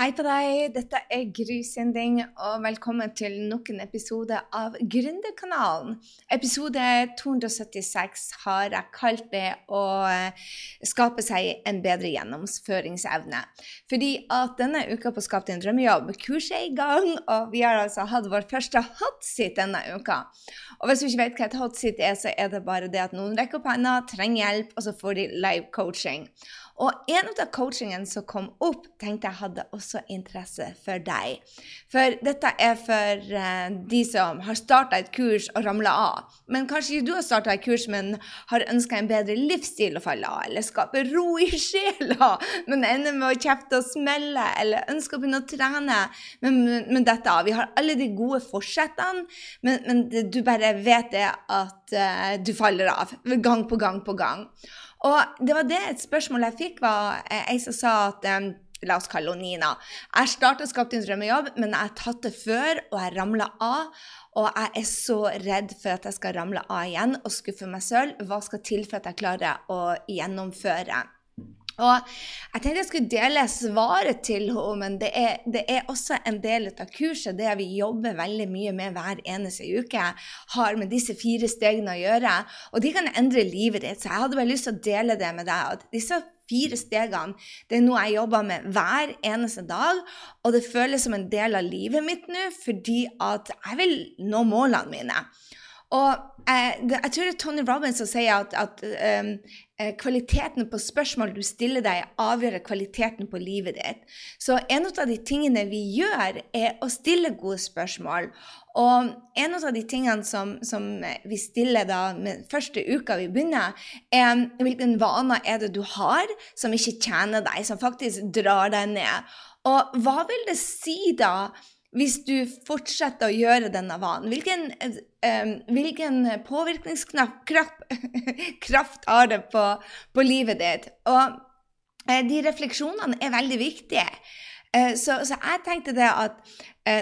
Hei på deg, dette er Gry Sinding, og velkommen til nok en episode av Gründerkanalen. Episode 276 har jeg kalt det å skape seg en bedre gjennomføringsevne. Fordi at denne uka på Skap din drømmejobb, kurset er i gang, og vi har altså hatt vår første hotseat denne uka. Og hvis du ikke vet hva et hotseat er, så er det bare det at noen rekker opp hånda, trenger hjelp, og så får de live coaching. Og en av coachingene som kom opp, tenkte jeg hadde også interesse for deg. For dette er for uh, de som har starta et kurs og ramla av. Men kanskje ikke du har starta et kurs, men har ønska en bedre livsstil å falle av, eller skape ro i sjela, men ender med å kjefte og smelle, eller ønsker å begynne å trene. Men, men dette, vi har alle de gode forsettene, men, men du bare vet det at uh, du faller av gang på gang på gang. Og det var det et spørsmål jeg fikk, var eh, ei som sa at um, La oss kalle henne Nina. Jeg starta Skapt din drømmejobb, men jeg har tatt det før, og jeg ramla av. Og jeg er så redd for at jeg skal ramle av igjen og skuffe meg sjøl. Hva skal til for at jeg klarer å gjennomføre? Og jeg tenkte jeg skulle dele svaret til henne, men det er, det er, også en del av kurset, det vi jobber veldig mye med hver eneste uke, har med disse fire stegene å gjøre. Og de kan endre livet ditt. Så jeg hadde bare lyst til å dele det med deg. at disse fire stegene det er noe jeg jobber med hver eneste dag. Og det føles som en del av livet mitt nå, fordi at jeg vil nå målene mine. Og eh, jeg tror det er Tony Robbins som sier at, at um, kvaliteten på spørsmål du stiller deg, avgjør kvaliteten på livet ditt. Så en av de tingene vi gjør, er å stille gode spørsmål. Og en av de tingene som, som vi stiller da med første uka vi begynner, er hvilken vaner er det du har som ikke tjener deg, som faktisk drar deg ned. Og hva vil det si da hvis du fortsetter å gjøre denne vanen? Hvilken, eh, hvilken påvirkningskraft har det på, på, livet ditt? Og eh, de refleksjonene er veldig viktige. Eh, så, så, jeg tenkte det at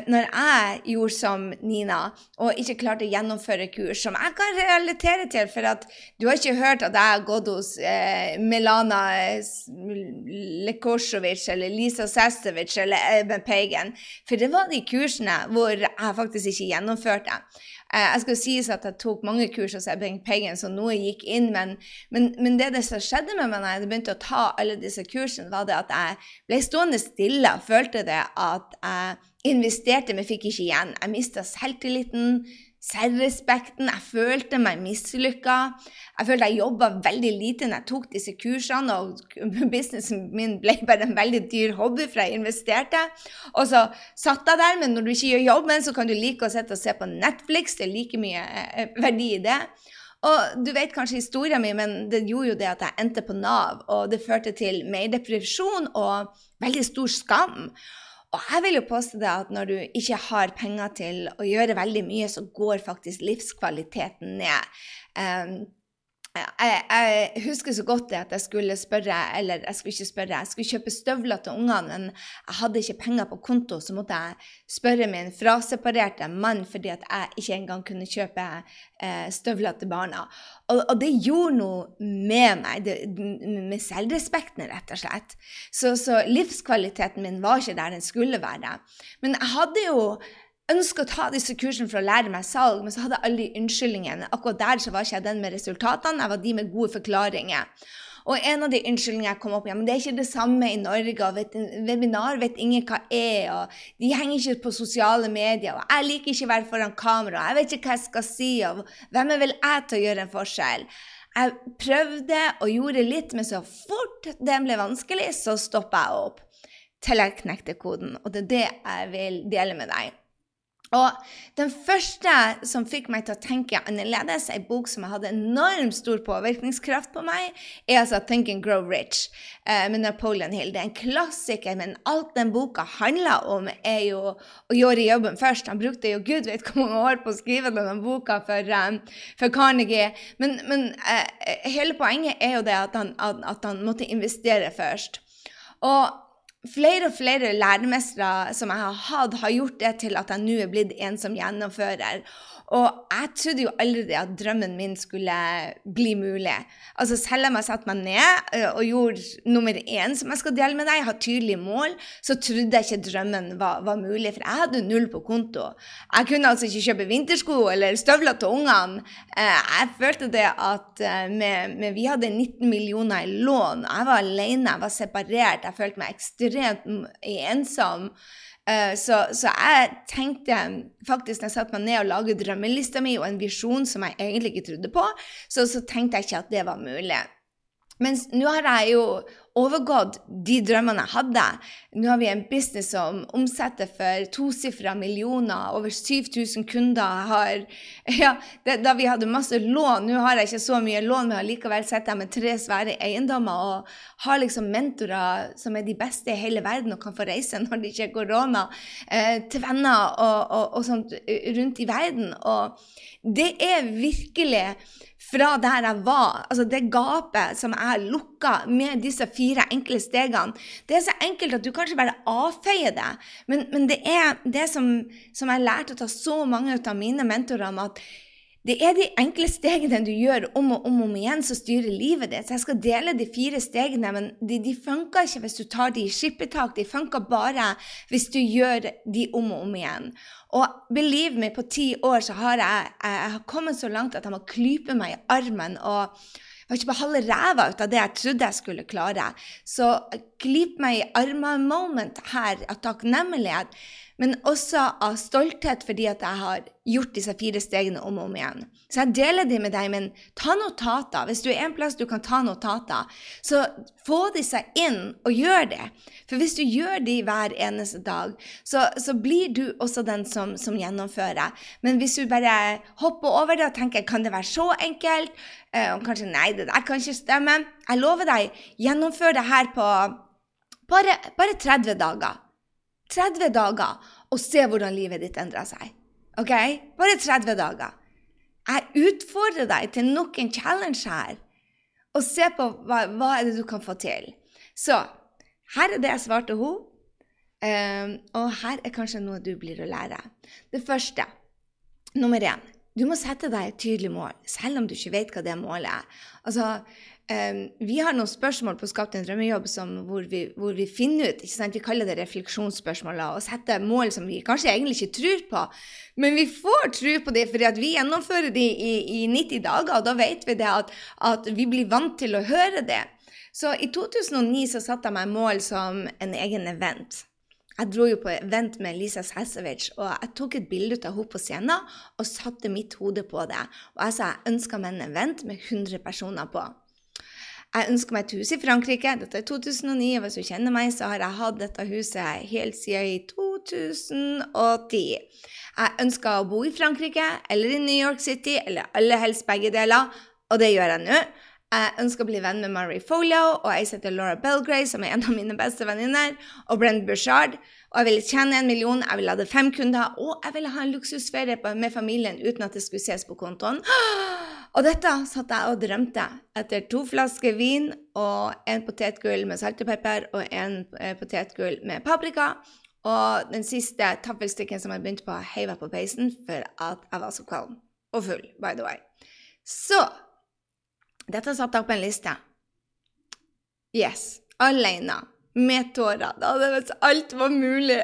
når jeg gjorde som Nina og ikke klarte å gjennomføre kurs, som jeg kan relatere til, for at du har ikke hørt at jeg har gått hos Melana Lekosovic eller Lisa Sestovic eller Eben Peigen, for det var de kursene hvor jeg faktisk ikke gjennomførte. Eh, jeg skal sies at jeg tok mange kurs hos Ebbing Pagan, så noe gikk inn. Men, men, men, det, det som skjedde med meg da jeg begynte å ta alle disse kursene, var det at jeg ble stående stille og følte det at jeg investerte, men fikk ikke igjen. Jeg mista selvtilliten selvrespekten. Jeg følte meg mislykka. Jeg følte jeg jobba veldig lite når jeg tok disse kursene, og businessen min ble bare en veldig dyr hobby, for jeg investerte. Og så satt jeg der, men når du ikke gjør jobben, så kan du like å sitte og se på Netflix. Det er like mye eh, verdi i det. Og du vet kanskje historien min, men det gjorde jo det at jeg endte på Nav, og det førte til mer depresjon og veldig stor skam. Og jeg vil jo påstå det at når du ikke har penger til å gjøre veldig mye, så går faktisk livskvaliteten ned. Um, jeg, jeg, husker så godt det at jeg skulle spørre, eller jeg skulle ikke spørre, jeg skulle kjøpe støvler til ungene, men jeg hadde ikke penger på konto, så måtte jeg spørre min fraseparerte mann fordi at jeg ikke engang kunne kjøpe eh, støvler til barna. Og, og, det gjorde noe med meg, det, med selvrespekten, rett og slett. Så, så livskvaliteten min var ikke der den skulle være. Men jeg hadde jo ønska å ta disse kursene for å lære meg salg, men så hadde jeg alle de unnskyldningene. Akkurat der så var ikke jeg den med resultatene, jeg var de med gode forklaringer. Og en av de unnskyldningene jeg kom opp med, men det er ikke det samme i Norge. og vet, Webinar vet ingen hva er, og de henger ikke på sosiale medier. og Jeg liker ikke å være foran kamera, jeg vet ikke hva jeg skal si, og hvem er vel jeg til å gjøre en forskjell? Jeg prøvde og gjorde litt, men så fort det ble vanskelig, så stoppa jeg opp. Til jeg knekte koden. Og det er det jeg vil dele med deg. Og den første som fikk meg til å tenke annerledes, ei bok som hadde enormt stor påvirkningskraft på meg, er altså 'Think and Grow Rich' eh, med Napoleon Hill. Det er en klassiker, men alt den boka handler om, er jo å gjøre jobben først. Han brukte jo gud vet hvor mange år på å skrive denne boka for, um, for Carnegie. Men, men uh, hele poenget er jo det at han, at han måtte investere først. Og Flere og flere læremestere som jeg har hatt, har gjort det til at jeg nå er blitt en som gjennomfører. Og jeg trodde jo aldri at drømmen min skulle bli mulig. Altså Selv om jeg satte meg ned eh, og gjorde nummer én som jeg skal dele med deg, jeg har tydelige mål, så trodde jeg ikke drømmen var, var, mulig, for jeg hadde null på konto. Jeg kunne altså ikke kjøpe vintersko eller støvler til ungene. Eh, jeg følte det at eh, med, med, vi hadde 19 millioner i lån, jeg var alene, jeg var separert, jeg følte meg ekstremt ensom. Eh, så, så, jeg tenkte faktisk når jeg satte meg ned og laget drømmelista mi og en visjon som jeg egentlig ikke trodde på, så, så tenkte jeg ikke at det var mulig. Mens nå har jeg jo overgått de drømmene jeg hadde. Nå har vi en business som omsetter for tosifra millioner. Over 7000 kunder. Har, ja, det, da vi hadde masse lån Nå har jeg ikke så mye lån, men likevel sitter jeg med tre svære eiendommer og har liksom mentorer som er de beste i hele verden og kan få reise når det ikke er korona, eh, til venner og, og, og sånt rundt i verden. Og det er virkelig fra der jeg var, altså det gapet som jeg lukka med disse fire enkle stegene. Det er så enkelt at du kanskje bare avfeier det, men, men det er det som, som jeg lærte av så mange av mine mentorer om at det er de enkle stegene du gjør om og om, om igjen, som styrer livet ditt. Så jeg skal dele de fire stegene, men de, de funker ikke hvis du tar de i skippertak. De funker bare hvis du gjør de om og om igjen. Og believe me, på ti år så har jeg, jeg har kommet så langt at jeg må klype meg i armen. og jeg har ikke bare halve ræva ut av det jeg trodde jeg skulle klare. Så klyp meg i armene moment her av takknemlighet men også av stolthet fordi at jeg har gjort disse fire stegene om og om igjen. Så jeg deler de med deg, men ta notater. Hvis du er en plass du kan ta notater, så få disse inn og gjør det. For hvis du gjør de hver eneste dag, så, så blir du også den som, som, gjennomfører. Men hvis du bare hopper over det og tenker kan det være så enkelt, eh, og kanskje nei, det der kan ikke stemme, jeg lover deg, gjennomfør det her på bare, bare 30 dager. 30 dager og se hvordan livet ditt endrer seg. OK? Bare 30 dager. Jeg utfordrer deg til nok en challenge her. Og se på hva, hva er det du kan få til. Så her er det jeg svarte henne. Um, og her er kanskje noe du blir å lære. Det første, nummer én, du må sette deg et tydelig mål, selv om du ikke vet hva det målet er. Altså, Um, vi har noen spørsmål på Skap en drømmejobb som, hvor, vi, hvor, vi, finner ut? Vi kaller det refleksjonsspørsmål og setter mål som vi kanskje egentlig ikke tror på. Men vi får tro på det fordi vi gjennomfører det i, i, 90 dager, og da vet vi det at, at, vi blir vant til å høre det. Så i 2009 så satte jeg meg mål som en egen event. Jeg dro jo på event med Lisa Sasovic, og jeg tok et bilde av henne på scenen og satte mitt hode på det. Og jeg sa jeg ønska meg en event med 100 personer på. Jeg ønsker meg et hus i Frankrike. Dette er 2009, og hvis du kjenner meg, så har jeg hatt dette huset helt siden i 2010. Jeg ønsker å bo i Frankrike eller i New York City, eller aller helst begge deler, og det gjør jeg nå. Jeg ønsker å bli venn med Marie Folio og jeg heter Laura Belgray, som er en av mine beste venninner, og Brent Bushard. Og jeg ville tjene en million, jeg ville ha fem kunder, og jeg ville ha en luksusferie med familien uten at det skulle ses på kontoen. Og dette satt jeg og drømte etter to flasker vin og en potetgull med salt og pepper og en eh, potetgull med paprika. Og den siste tappelstykken som jeg begynte på, heiv jeg på peisen for at jeg var så kvalm. Og full, by the way. Så dette satte jeg opp en liste. Yes. Alene. Med tårer. Da hadde hvis alt var mulig.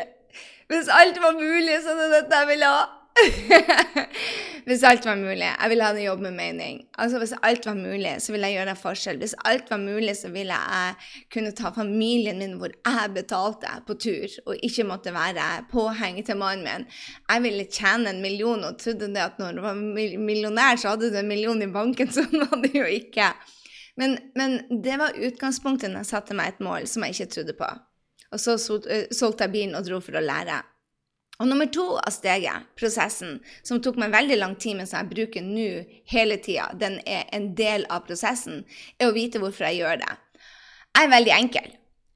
Hvis alt var mulig, så det dette jeg ville ha. hvis alt var mulig. Jeg ville ha en jobb med mening. Altså Hvis alt var mulig, så ville jeg gjøre en forskjell. Hvis alt var mulig, så ville jeg kunne ta familien min hvor jeg betalte på tur, og ikke måtte være påhenget til mannen min. Jeg ville tjene en million og trodde det at når du var millionær, så hadde du en million i banken. Sånn var det jo ikke. Men, men det var utgangspunktet når jeg satte meg et mål som jeg ikke trodde på. Og så eh, solgte jeg bilen og dro for å lære. Og nummer to av steget, prosessen, som tok meg veldig lang tid, men som jeg bruker nå hele tida, den er en del av prosessen, er å vite hvorfor jeg gjør det. Jeg er veldig enkel.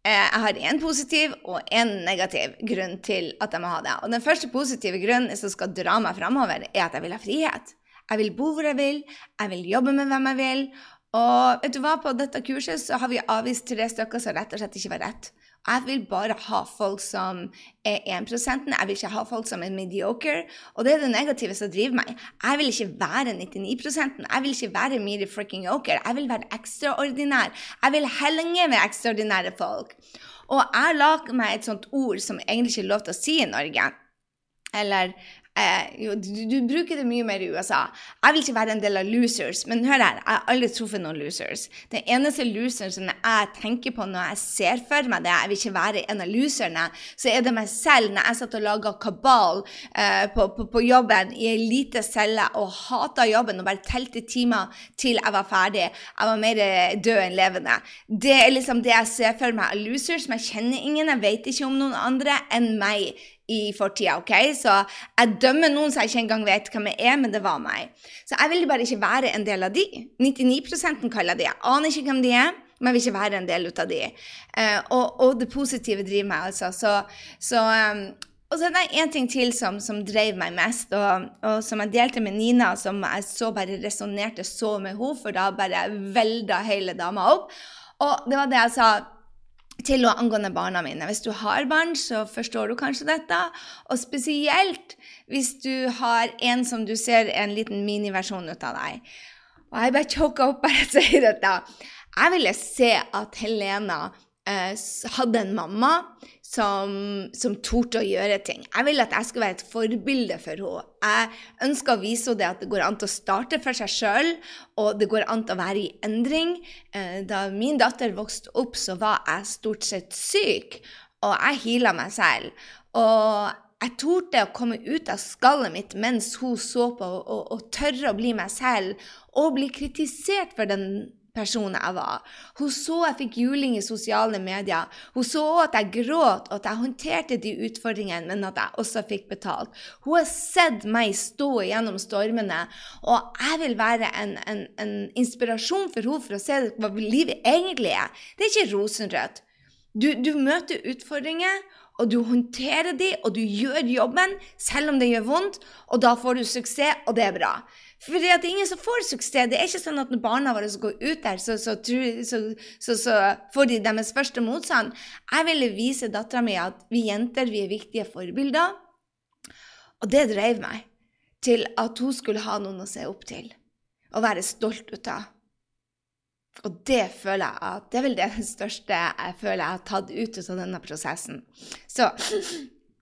Eh, jeg har én positiv og én negativ grunn til at jeg må ha det. Og den første positive grunnen som skal dra meg framover, er at jeg vil ha frihet. Jeg vil bo hvor jeg vil, jeg vil jobbe med hvem jeg vil. Og vet du hva, på dette kurset så har vi avvist tre stykker som rett og slett ikke var rett. Jeg vil bare ha folk som er 1% Jeg vil ikke ha folk som er mediocre. Og det er det negative som driver meg. Jeg vil ikke være 99% Jeg vil ikke være Miri fricking Oker. Jeg vil være ekstraordinær. Jeg vil henge med ekstraordinære folk. Og jeg lager meg et sånt ord som egentlig ikke er lov til å si i Norge. Eller Eh, du, du, bruker det mye mer i USA. Jeg vil ikke være en del av losers, men hør her, jeg har aldri truffet noen losers. Den eneste loseren som jeg tenker på når jeg ser for meg det, jeg vil ikke være en av loserne, så er det meg selv når jeg satt og laga kabal eh, på, på, på, jobben i ei lita celle og hata jobben og bare telte timer til jeg var ferdig. Jeg var mer død enn levende. Det er liksom det jeg ser for meg av losers, men jeg kjenner ingen, jeg vet ikke om noen andre enn meg i fortida. ok? Så jeg dømmer noen som jeg ikke engang vet hvem jeg er, men det var meg. Så jeg ville bare ikke være en del av de. 99 kaller de. Jeg aner ikke hvem de er, men jeg vil ikke være en del av de. Uh, og, og, det positive driver meg, altså. Så, så um, og så er det én ting til som, som drev meg mest, og, og, som jeg delte med Nina, som jeg så bare resonnerte så med henne, for da bare velda hele dama opp. Og det var det jeg sa til og angående barna mine. Hvis du har barn, så forstår du kanskje dette. Og spesielt hvis du har en som du ser en liten miniversjon ut av deg. Og jeg bare choka opp bare jeg sier dette. Jeg ville se at Helena hadde en mamma som, som torde å gjøre ting. Jeg vil at jeg skal være et forbilde for henne. Jeg ønsker å vise henne at det går an til å starte for seg sjøl, og det går an til å være i endring. Eh, da min datter vokste opp, så var jeg stort sett syk, og jeg heala meg selv. Og jeg torde å komme ut av skallet mitt mens hun så på, og, og tørre å bli meg selv, og bli kritisert for den personen jeg var. Hun så jeg fikk juling i sosiale medier. Hun så at jeg gråt, og at jeg håndterte de utfordringene, men at jeg også fikk betalt. Hun har sett meg stå gjennom stormene, og jeg vil være en, en, en inspirasjon for henne for å se hva livet egentlig er. Det er ikke rosenrødt. Du, du møter utfordringer, og du håndterer de, og du gjør jobben selv om det gjør vondt, og da får du suksess, og det er bra. For det er ingen som får suksess. Det er ikke sånn at når barna våre går ut der, så, så, så, så får de deres første motstand. Jeg ville vise dattera mi at vi jenter vi er viktige forbilder. Og det drev meg til at hun skulle ha noen å se opp til og være stolt ut av. Og det føler jeg at det er vel det største jeg føler jeg har tatt ut av denne prosessen. Så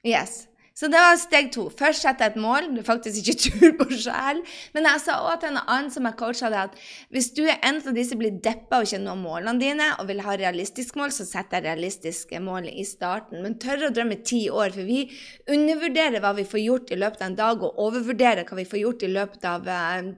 yes. Så det var steg to. Først sette et mål. Du faktisk ikke tur på sjel. Men jeg sa òg til en annen som jeg coacha det, at hvis du er en av de som blir deppa og ikke når målene dine, og vil ha realistiske mål, så setter jeg realistiske mål i starten. Men tør å drømme ti år, for vi undervurderer hva vi får gjort i løpet av en dag, og overvurderer hva vi får gjort i løpet av uh,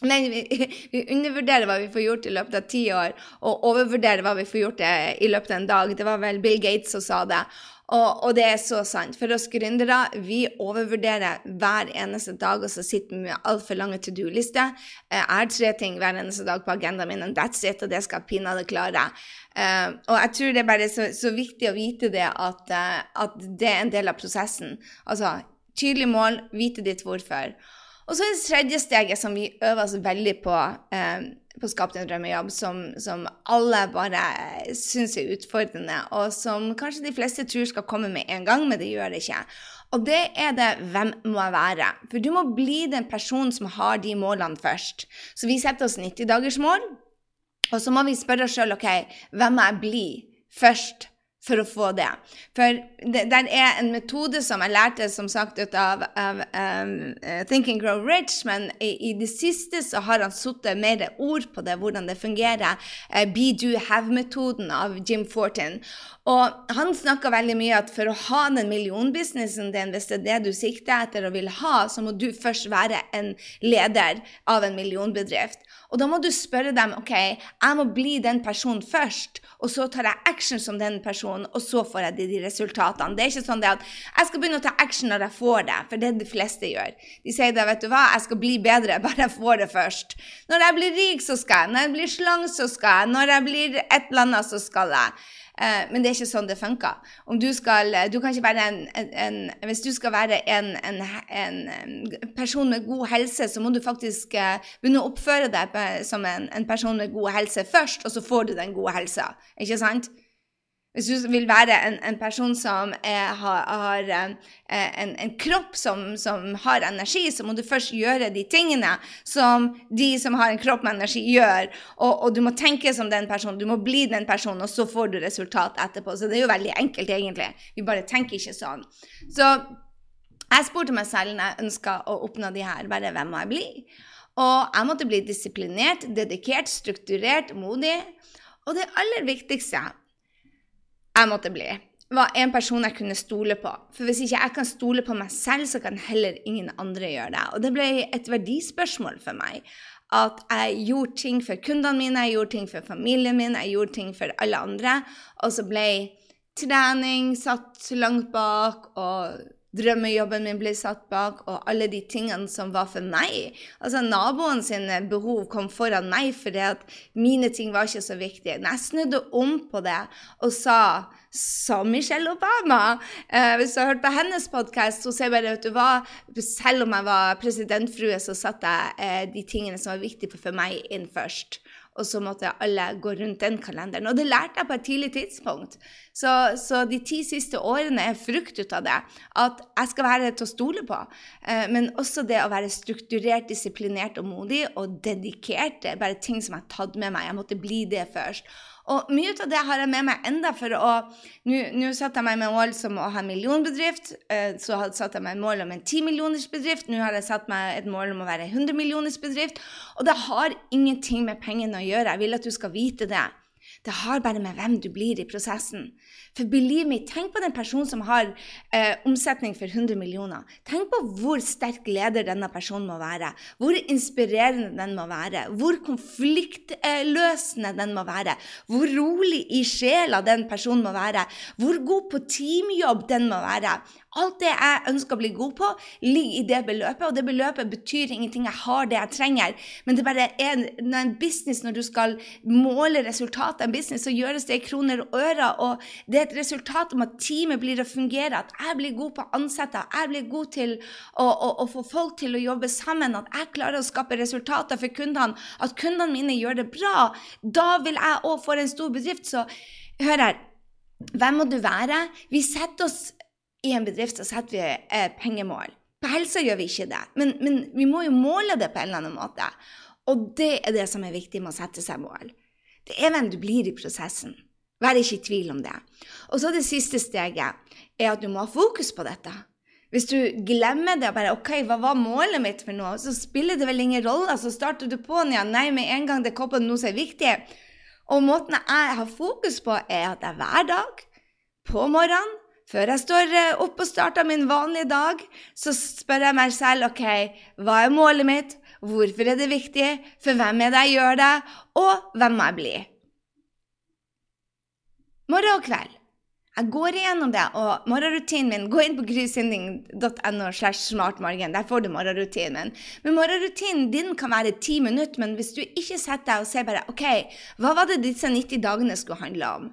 Nei, vi, vi, undervurderer hva vi får gjort i løpet av ti år, og overvurderer hva vi får gjort i løpet av en dag. Det var vel Bill Gates som sa det. Og, og, det er så sant. For oss gründere, vi overvurderer hver eneste dag, og så sitter vi med altfor lange to do-lister. Eh, jeg har tre ting hver eneste dag på agendaen min, and that's it, og det skal jeg pinadø klare. Uh, og jeg tror det er bare så, så viktig å vite det at, uh, at, det er en del av prosessen. Altså tydelig mål, vite ditt hvorfor. Og så er det tredje steget som vi øver oss veldig på, uh, på Skap din drømmejobb som, som alle bare syns er utfordrende, og som kanskje de fleste tror skal komme med en gang, men det gjør det ikke. Og det er det 'Hvem må jeg være?' For du må bli den personen som har de målene først. Så vi setter oss 90 dagers mål, og så må vi spørre oss sjøl OK, hvem må jeg bli først? For å få det. For det, der er en metode som jeg lærte som sagt ut av, av um, uh, Think and Grow Rich, men i, i, det siste så har han satt mer ord på det, hvordan det fungerer. Uh, Be Do Have-metoden av Jim Fortin. Og han snakka veldig mye at for å ha den millionbusinessen din, hvis det er det du sikter etter og vil ha, så må du først være en leder av en millionbedrift. Og da må du spørre dem ok, jeg må bli den personen først, og så tar jeg action som den personen, og så får jeg de, de resultatene. Det er ikke sånn at jeg skal begynne å ta action når jeg får det, for det er de fleste gjør. De sier da, vet du hva, jeg skal bli bedre, bare jeg får det først. Når jeg blir rik, så skal jeg. Når jeg blir slang, så skal jeg. Når jeg blir et eller annet, så skal jeg. Eh, men det er ikke sånn det funker. Du skal, du en, en, Hvis du skal være en, en, person med god helse, så må du faktisk eh, begynne å oppføre deg som en, person med god helse først, og så får du den gode helsa. Ikke sant? Hvis du vil være en, en person som er, har, har en, en, en, kropp som, som, har energi, så må du først gjøre de tingene som de som har en kropp med energi, gjør. Og, og, du må tenke som den personen, du må bli den personen, og så får du resultat etterpå. Så det er jo veldig enkelt, egentlig. Vi bare tenker ikke sånn. Så jeg spurte meg selv når jeg ønska å oppnå de her, bare hvem må jeg bli? Og jeg måtte bli disiplinert, dedikert, strukturert, modig. Og det aller viktigste jeg måtte bli, var en person jeg kunne stole på. For hvis ikke jeg kan stole på meg selv, så kan heller ingen andre gjøre det. Og det ble et verdispørsmål for meg. At jeg gjorde ting for kundene mine, jeg gjorde ting for familien min, jeg gjorde ting for alle andre. Og så ble trening satt langt bak, og drømmejobben min ble satt bak, og alle de tingene som var for meg. Altså Naboen sine behov kom foran meg fordi at mine ting var ikke så viktige. Men jeg snudde om på det og sa som Michelle Obama eh, Hvis du har hørt på hennes podkast, så sier jeg bare at du var, selv om jeg var presidentfrue, så satte jeg eh, de tingene som var viktige for meg, inn først og så måtte alle gå rundt den kalenderen. Og det lærte jeg på et tidlig tidspunkt. Så, så de ti siste årene er frukt ut av det. At jeg skal være til å stole på. Eh, men også det å være strukturert, disiplinert og modig og dedikert. Det er bare ting som jeg har tatt med meg. Jeg måtte bli det først. Og mye av det har jeg med meg enda for å Nå satte jeg meg med mål som å ha en millionbedrift. Eh, så satte jeg meg mål om en timillionersbedrift. Nå har jeg satt meg et mål om å være en hundremillionersbedrift. Og det har ingenting med pengene å gjøre. Jeg vil at du skal vite det. Det har bare med hvem du blir i prosessen. For believe me, tenk på den personen som har eh, omsetning for 100 millioner. Tenk på hvor sterk leder denne personen må være. Hvor inspirerende den må være. Hvor konfliktløsende den må være. Hvor rolig i sjela den personen må være. Hvor god på teamjobb den må være. Alt det jeg ønsker å bli god på, ligger i det beløpet, og det beløpet betyr ingenting. Jeg har det jeg trenger. Men det bare er en, en business når du skal måle resultatet av en business, så gjøres det i kroner og øre. Og det er et resultat om at teamet blir å fungere, at jeg blir god på å ansette, at jeg blir god til å, å, å, få folk til å jobbe sammen, at jeg klarer å skape resultater for kundene, at kundene mine gjør det bra. Da vil jeg òg få en stor bedrift. Så hør her. Hvem må du være? Vi setter oss i en bedrift så setter vi eh, pengemål. På helsa gjør vi ikke det, men, men, vi må jo måle det på en eller annen måte. Og det er det som er viktig med å sette seg mål. Det er hvem du blir i prosessen. Vær ikke i tvil om det. Og så det siste steget er at du må ha fokus på dette. Hvis du glemmer det og bare OK, hva var målet mitt for noe? Så spiller det vel ingen rolle. Så starter du på den igjen. Nei, med en gang det kommer noe som er viktig. Og måten jeg har fokus på, er at jeg hver dag på morgenen før jeg står eh, opp og starter min vanlige dag, så spør jeg meg selv OK, hva er målet mitt? Hvorfor er det viktig? For hvem er det jeg gjør det? Og hvem må jeg bli? Morgen og kveld. Jeg går igjennom det, og morgenrutinen min Gå inn på grysynding.no. Der får du morgenrutinen min. Men morgenrutinen din kan være ti minutter, men hvis du ikke setter deg og ser bare OK, hva var det disse 90 dagene skulle handle om?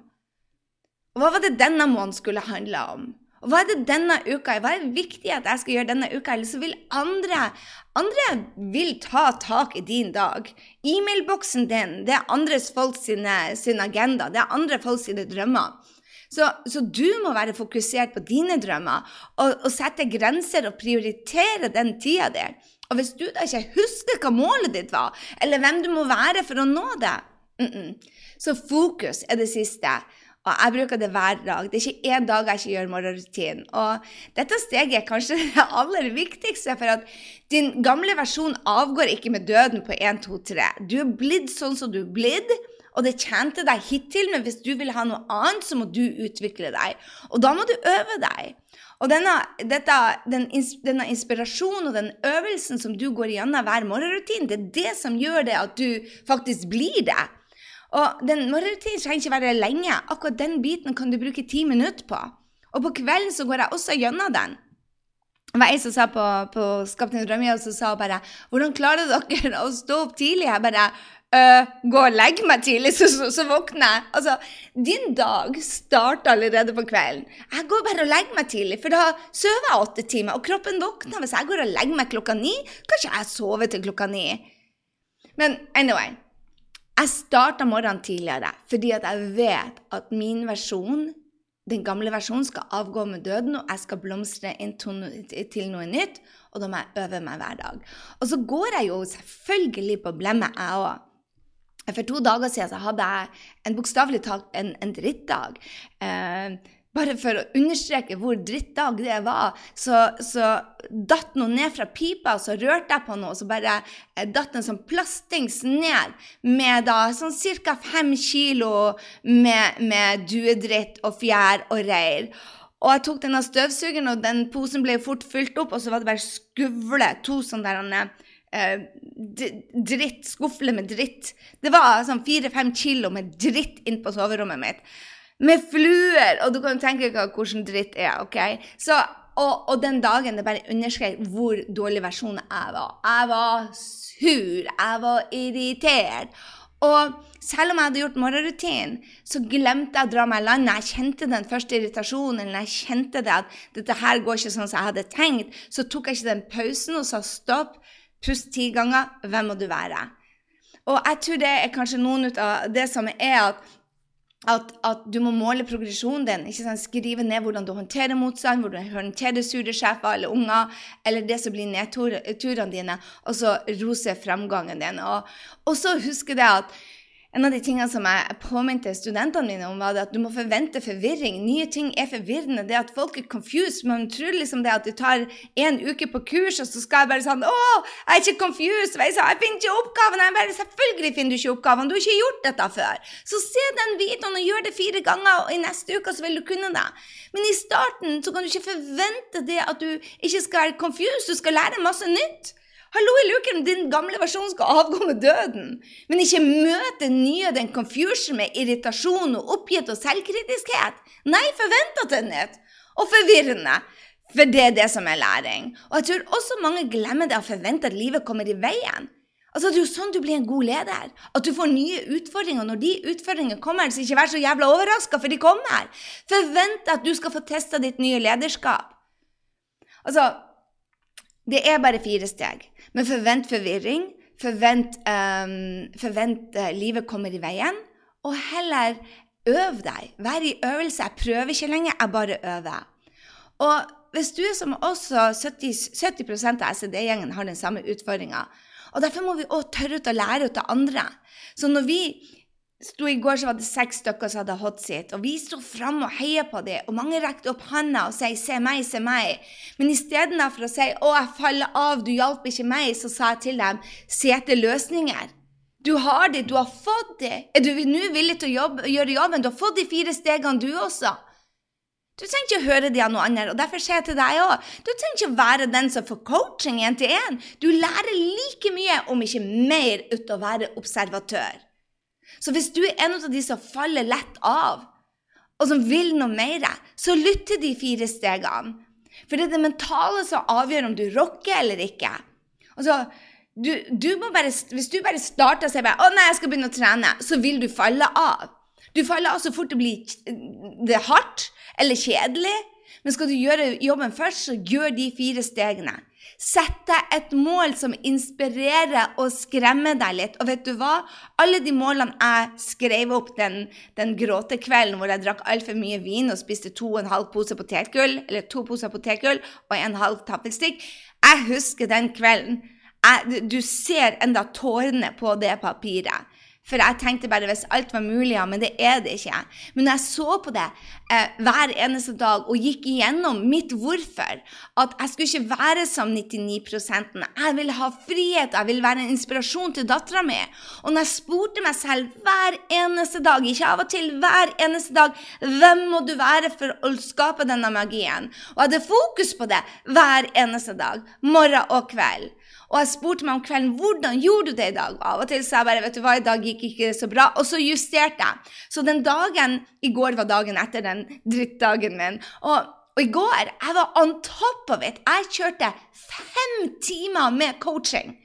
Og hva var det denne måneden skulle handle om? Og hva er det denne uka Hva er viktig at jeg skal gjøre denne uka? Eller så vil andre Andre vil ta tak i din dag. E-mailboksen din, det er andres folk sine, sin agenda. Det er andre folk sine drømmer. Så, så, du må være fokusert på dine drømmer og, og sette grenser og prioritere den tida di. Og hvis du da ikke husker hva målet ditt var, eller hvem du må være for å nå det, mm -mm. så fokus er det siste. Og jeg bruker det hver dag. Det er ikke én dag jeg ikke gjør morgenrutinen. Og dette steget er kanskje det aller viktigste, for at din gamle versjon avgår ikke med døden på 1, 2, 3. Du er blitt sånn som du er blitt. Og det tjente deg hittil, men hvis du vil ha noe annet, så må du utvikle deg. Og da må du øve deg. Og denne, dette, den, denne inspirasjonen og den øvelsen som du går igjennom hver morgenrutine, det er det som gjør det at du faktisk blir det. Og den morgenrutinen trenger ikke være lenge. Akkurat den biten kan du bruke ti minutter på. Og på kvelden så går jeg også gjennom den. Det var ei som sa på, på Skap din drømme, og så sa hun bare 'Hvordan klarer dere å stå opp tidlig?' Jeg bare øh, 'Gå og legge meg tidlig, så, så, så våkner jeg.' Altså, din dag starter allerede på kvelden. Jeg går bare og legger meg tidlig, for da sover jeg åtte timer, og kroppen våkner. Hvis jeg går og legger meg klokka ni, Kanskje jeg sover til klokka ni. Men anyway. Jeg starta morgenen tidligere fordi at jeg vet at min versjon, den gamle versjonen, skal avgå med døden, og jeg skal blomstre inn til noe nytt. Og da må jeg øve meg hver dag. Og så går jeg jo selvfølgelig på blemmet, jeg òg. For to dager siden hadde jeg en bokstavelig talt en, en drittdag. Eh, bare for å understreke hvor drittdag det var, så, så datt noe ned fra pipa, og så rørte jeg på noe, og så bare eh, datt en sånn plastings ned med da sånn ca. fem kilo med, med duedritt og fjær og reir. Og jeg tok denne støvsugeren, og den posen ble fort fylt opp, og så var det bare skuvle, to sånne der eh, dritt, skufle med dritt. Det var sånn fire-fem kilo med dritt inn på soverommet mitt. Med fluer! Og du kan tenke deg hvordan dritt er. ok? Så, og, og, den dagen det bare underskrev hvor dårlig versjon jeg var. Jeg var sur. Jeg var irritert. Og selv om jeg hadde gjort morgenrutinen, så glemte jeg å dra meg i land. Jeg kjente den første irritasjonen, jeg kjente det at dette her går ikke sånn som jeg hadde tenkt, så tok jeg ikke den pausen og sa stopp. Pust ti ganger. Hvem må du være? Og jeg tror det er kanskje noen av det som er at, at, at du må måle progresjonen din. ikke sant? Skrive ned hvordan du håndterer motstand, hvordan du håndterer sure sjefer eller unger, eller det som blir nedturene dine, og så rose fremgangen din. Og, og så huske det at en av de tingene som jeg påminte studentene mine om, var at du må forvente forvirring. Nye ting er forvirrende. Det at folk er confused. Man tror liksom det at du tar en uke på kurs, og så skal jeg bare sånn Å, jeg er ikke confused! Jeg, jeg finner ikke oppgaven! Jeg bare, Selvfølgelig finner du ikke oppgaven! Du har ikke gjort dette før! Så se den videoen og gjør det fire ganger, og i neste uke så vil du kunne det. Men i starten så kan du ikke forvente det at du ikke skal være confused. Du skal lære masse nytt. Hallo i luken, din gamle versjon skal avgå med døden. Men ikke møte nye den confusion med irritasjon og oppgitt og selvkritiskhet. Nei, forvent at det er nytt. Og forvirrende. For det er det som er læring. Og jeg tror også mange glemmer det å forvente at livet kommer i veien. Altså, Det er jo sånn du blir en god leder. At du får nye utfordringer. Når de utfordringene kommer, så ikke vær så jævla overraska, for de kommer. Forvent at du skal få testa ditt nye lederskap. Altså, det er bare fire steg. Men forvent forvirring. Forvent, um, forvent uh, livet kommer i veien. Og heller øv deg. Vær i øvelse. Jeg prøver ikke lenger, jeg bare øver. Og hvis du er som oss, 70, 70% av SED-gjengen har den samme utfordringa. Og derfor må vi òg tørre å lære ut av andre. Så når vi sto I går så var det seks stykker som hadde hot seat, og vi sto fram og heia på dem. Og mange rekte opp handa og sa 'se meg, se meg'. Men istedenfor å si 'å, jeg faller av, du hjalp ikke meg', så sa jeg til dem 'se etter løsninger'. Du har det, du har fått det. Er du nå villig til å jobbe, gjøre jobben? Du har fått de fire stegene, du også. Du trenger ikke å høre de av noe annet. og Derfor sier jeg til deg òg du trenger ikke å være den som får coaching én til én. Du lærer like mye, om ikke mer, ut av å være observatør. Så hvis du er en av de som faller lett av, og som vil noe mer, så lytt til de fire stegene. For det er det mentale som avgjør om du rocker eller ikke. Altså, du, du bare, hvis du bare starter og sier bare, 'Å nei, jeg skal begynne å trene', så vil du falle av. Du faller av så fort det blir det hardt eller kjedelig. Men skal du gjøre jobben først, så gjør de fire stegene. Sett deg et mål som inspirerer og skremmer deg litt. Og vet du hva? Alle de målene jeg skrev opp den, den gråtekvelden hvor jeg drakk altfor mye vin og spiste to og en halv pose potetgull, eller to poser potetgull og en halv tappelstikk Jeg husker den kvelden. Jeg, du ser enda tårene på det papiret. For jeg tenkte bare hvis alt var mulig, ja, men det er det ikke. Men jeg så på det eh, hver eneste dag og gikk igjennom mitt hvorfor, at jeg skulle ikke være som 99% jeg ville ha frihet, jeg ville være en inspirasjon til dattera mi. Og når jeg spurte meg selv hver eneste dag, ikke av og til, hver eneste dag, hvem må du være for å skape denne magien? Og jeg hadde fokus på det hver eneste dag, morgen og kveld. Og jeg spurte meg om kvelden hvordan gjorde du det i dag. Og av og til sa jeg bare vet du hva, i dag gikk ikke det så bra. Og så justerte jeg. Så den dagen I går var dagen etter den drittdagen min. Og, og i går jeg var on top of it. Jeg kjørte fem timer med coaching.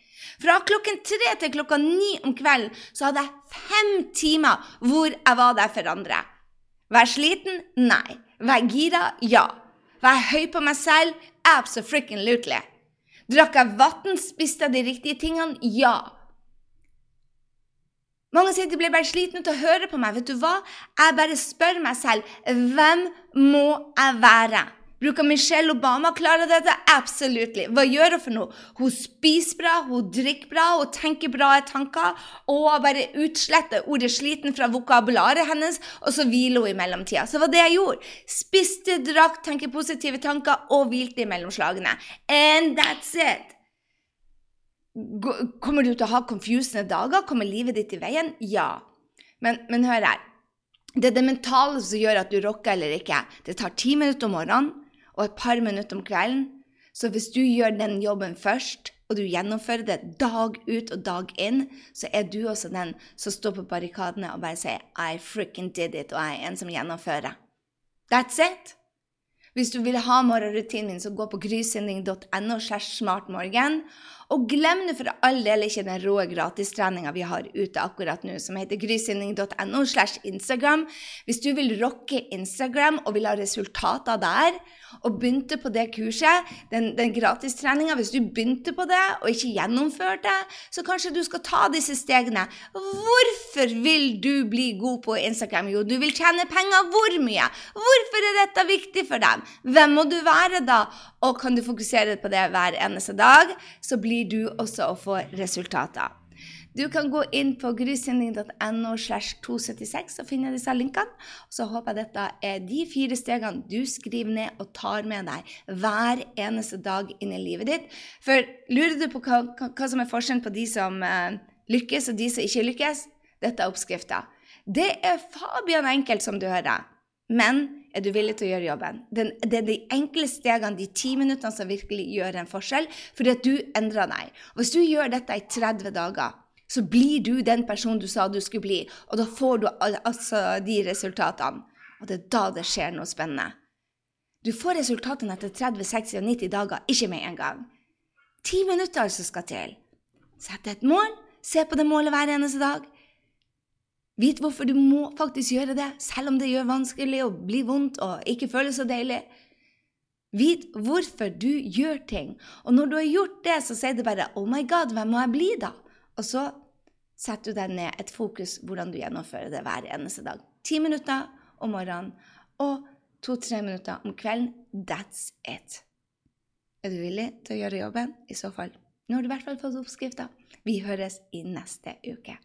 Fra klokken tre til klokka ni om kvelden så hadde jeg fem timer hvor jeg var der for andre. Vær sliten? Nei. Vær gira? Ja. Vær høy på meg selv? Absolutely. Drakk jeg vann? Spiste jeg de riktige tingene? Ja. Mange sier de blir bare slitne til å høre på meg. Vet du hva? Jeg bare spør meg selv hvem må jeg være? Bruker Michelle Obama klare dette? Absolutt. Hva gjør hun for noe? Hun spiser bra, hun drikker bra, hun tenker bra tanker. Og bare utsletter ordet 'sliten' fra vokabularet hennes, og så hviler hun i mellomtida. Så var det jeg gjorde. Spiste, drakk, tenker positive tanker og hvilte i mellomslagene. And that's it. Kommer du til å ha confusende dager? Kommer livet ditt i veien? Ja. Men, men hør her. Det er det mentale som gjør at du rocker eller ikke. Det tar ti minutter om morgenen og et par minutter om kvelden. Så hvis du gjør den jobben først, og du gjennomfører det dag ut og dag inn, så er du også den som står på barrikadene og bare sier 'I frikken did it', og jeg er en som gjennomfører. That's it. Hvis du vil ha morgenrutinen min, så gå på grysynding.no smartmorgen. Og glem nå for all del ikke den rå gratistreninga vi har ute akkurat nå, som heter grysynding.no slash Instagram. Hvis du vil rocke Instagram og vil ha resultater der, og begynte på det kurset, den, den gratistreninga, hvis du begynte på det og ikke gjennomførte, så kanskje du skal ta disse stegene. Hvorfor vil du bli god på Instagram? Jo, du vil tjene penger. Hvor mye? Hvorfor er dette viktig for dem? Hvem må du være da? Og kan du fokusere på det hver eneste dag, så blir du også å få resultater. Du kan gå inn på grysynding.no slash 276 og finne disse linkene. Så håper jeg dette er de fire stegene du skriver ned og tar med deg hver eneste dag inn i livet ditt. For lurer du på hva, hva som er forskjellen på de som uh, lykkes, og de som ikke lykkes? Dette er oppskrifta. Det er fabian enkelt, som du hører. Men er du villig til å gjøre jobben? Den, det er de enkle stegene, de ti minuttene, som virkelig gjør en forskjell, fordi at du endrer deg. Hvis du gjør dette i 30 dager, så blir du den personen du sa du skulle bli. Og da får du altså de resultatene. Og det er da det skjer noe spennende. Du får resultatene etter 30, 60 og 90 dager, ikke med en gang. Ti minutter altså skal til. Sett et mål, se på det målet hver eneste dag. Vit hvorfor du må faktisk gjøre det, selv om det gjør vanskelig og blir vondt og ikke føles så deilig. Vit hvorfor du gjør ting. Og når du har gjort det, så sier det bare 'Oh my God, hvem må jeg bli', da? Og så setter du deg ned et fokus hvordan du gjennomfører det hver eneste dag. Ti minutter om morgenen og to-tre minutter om kvelden. That's it. Er du villig til å gjøre jobben? I så fall. Nå har du i hvert fall fått oppskrifta. Vi høres i neste uke.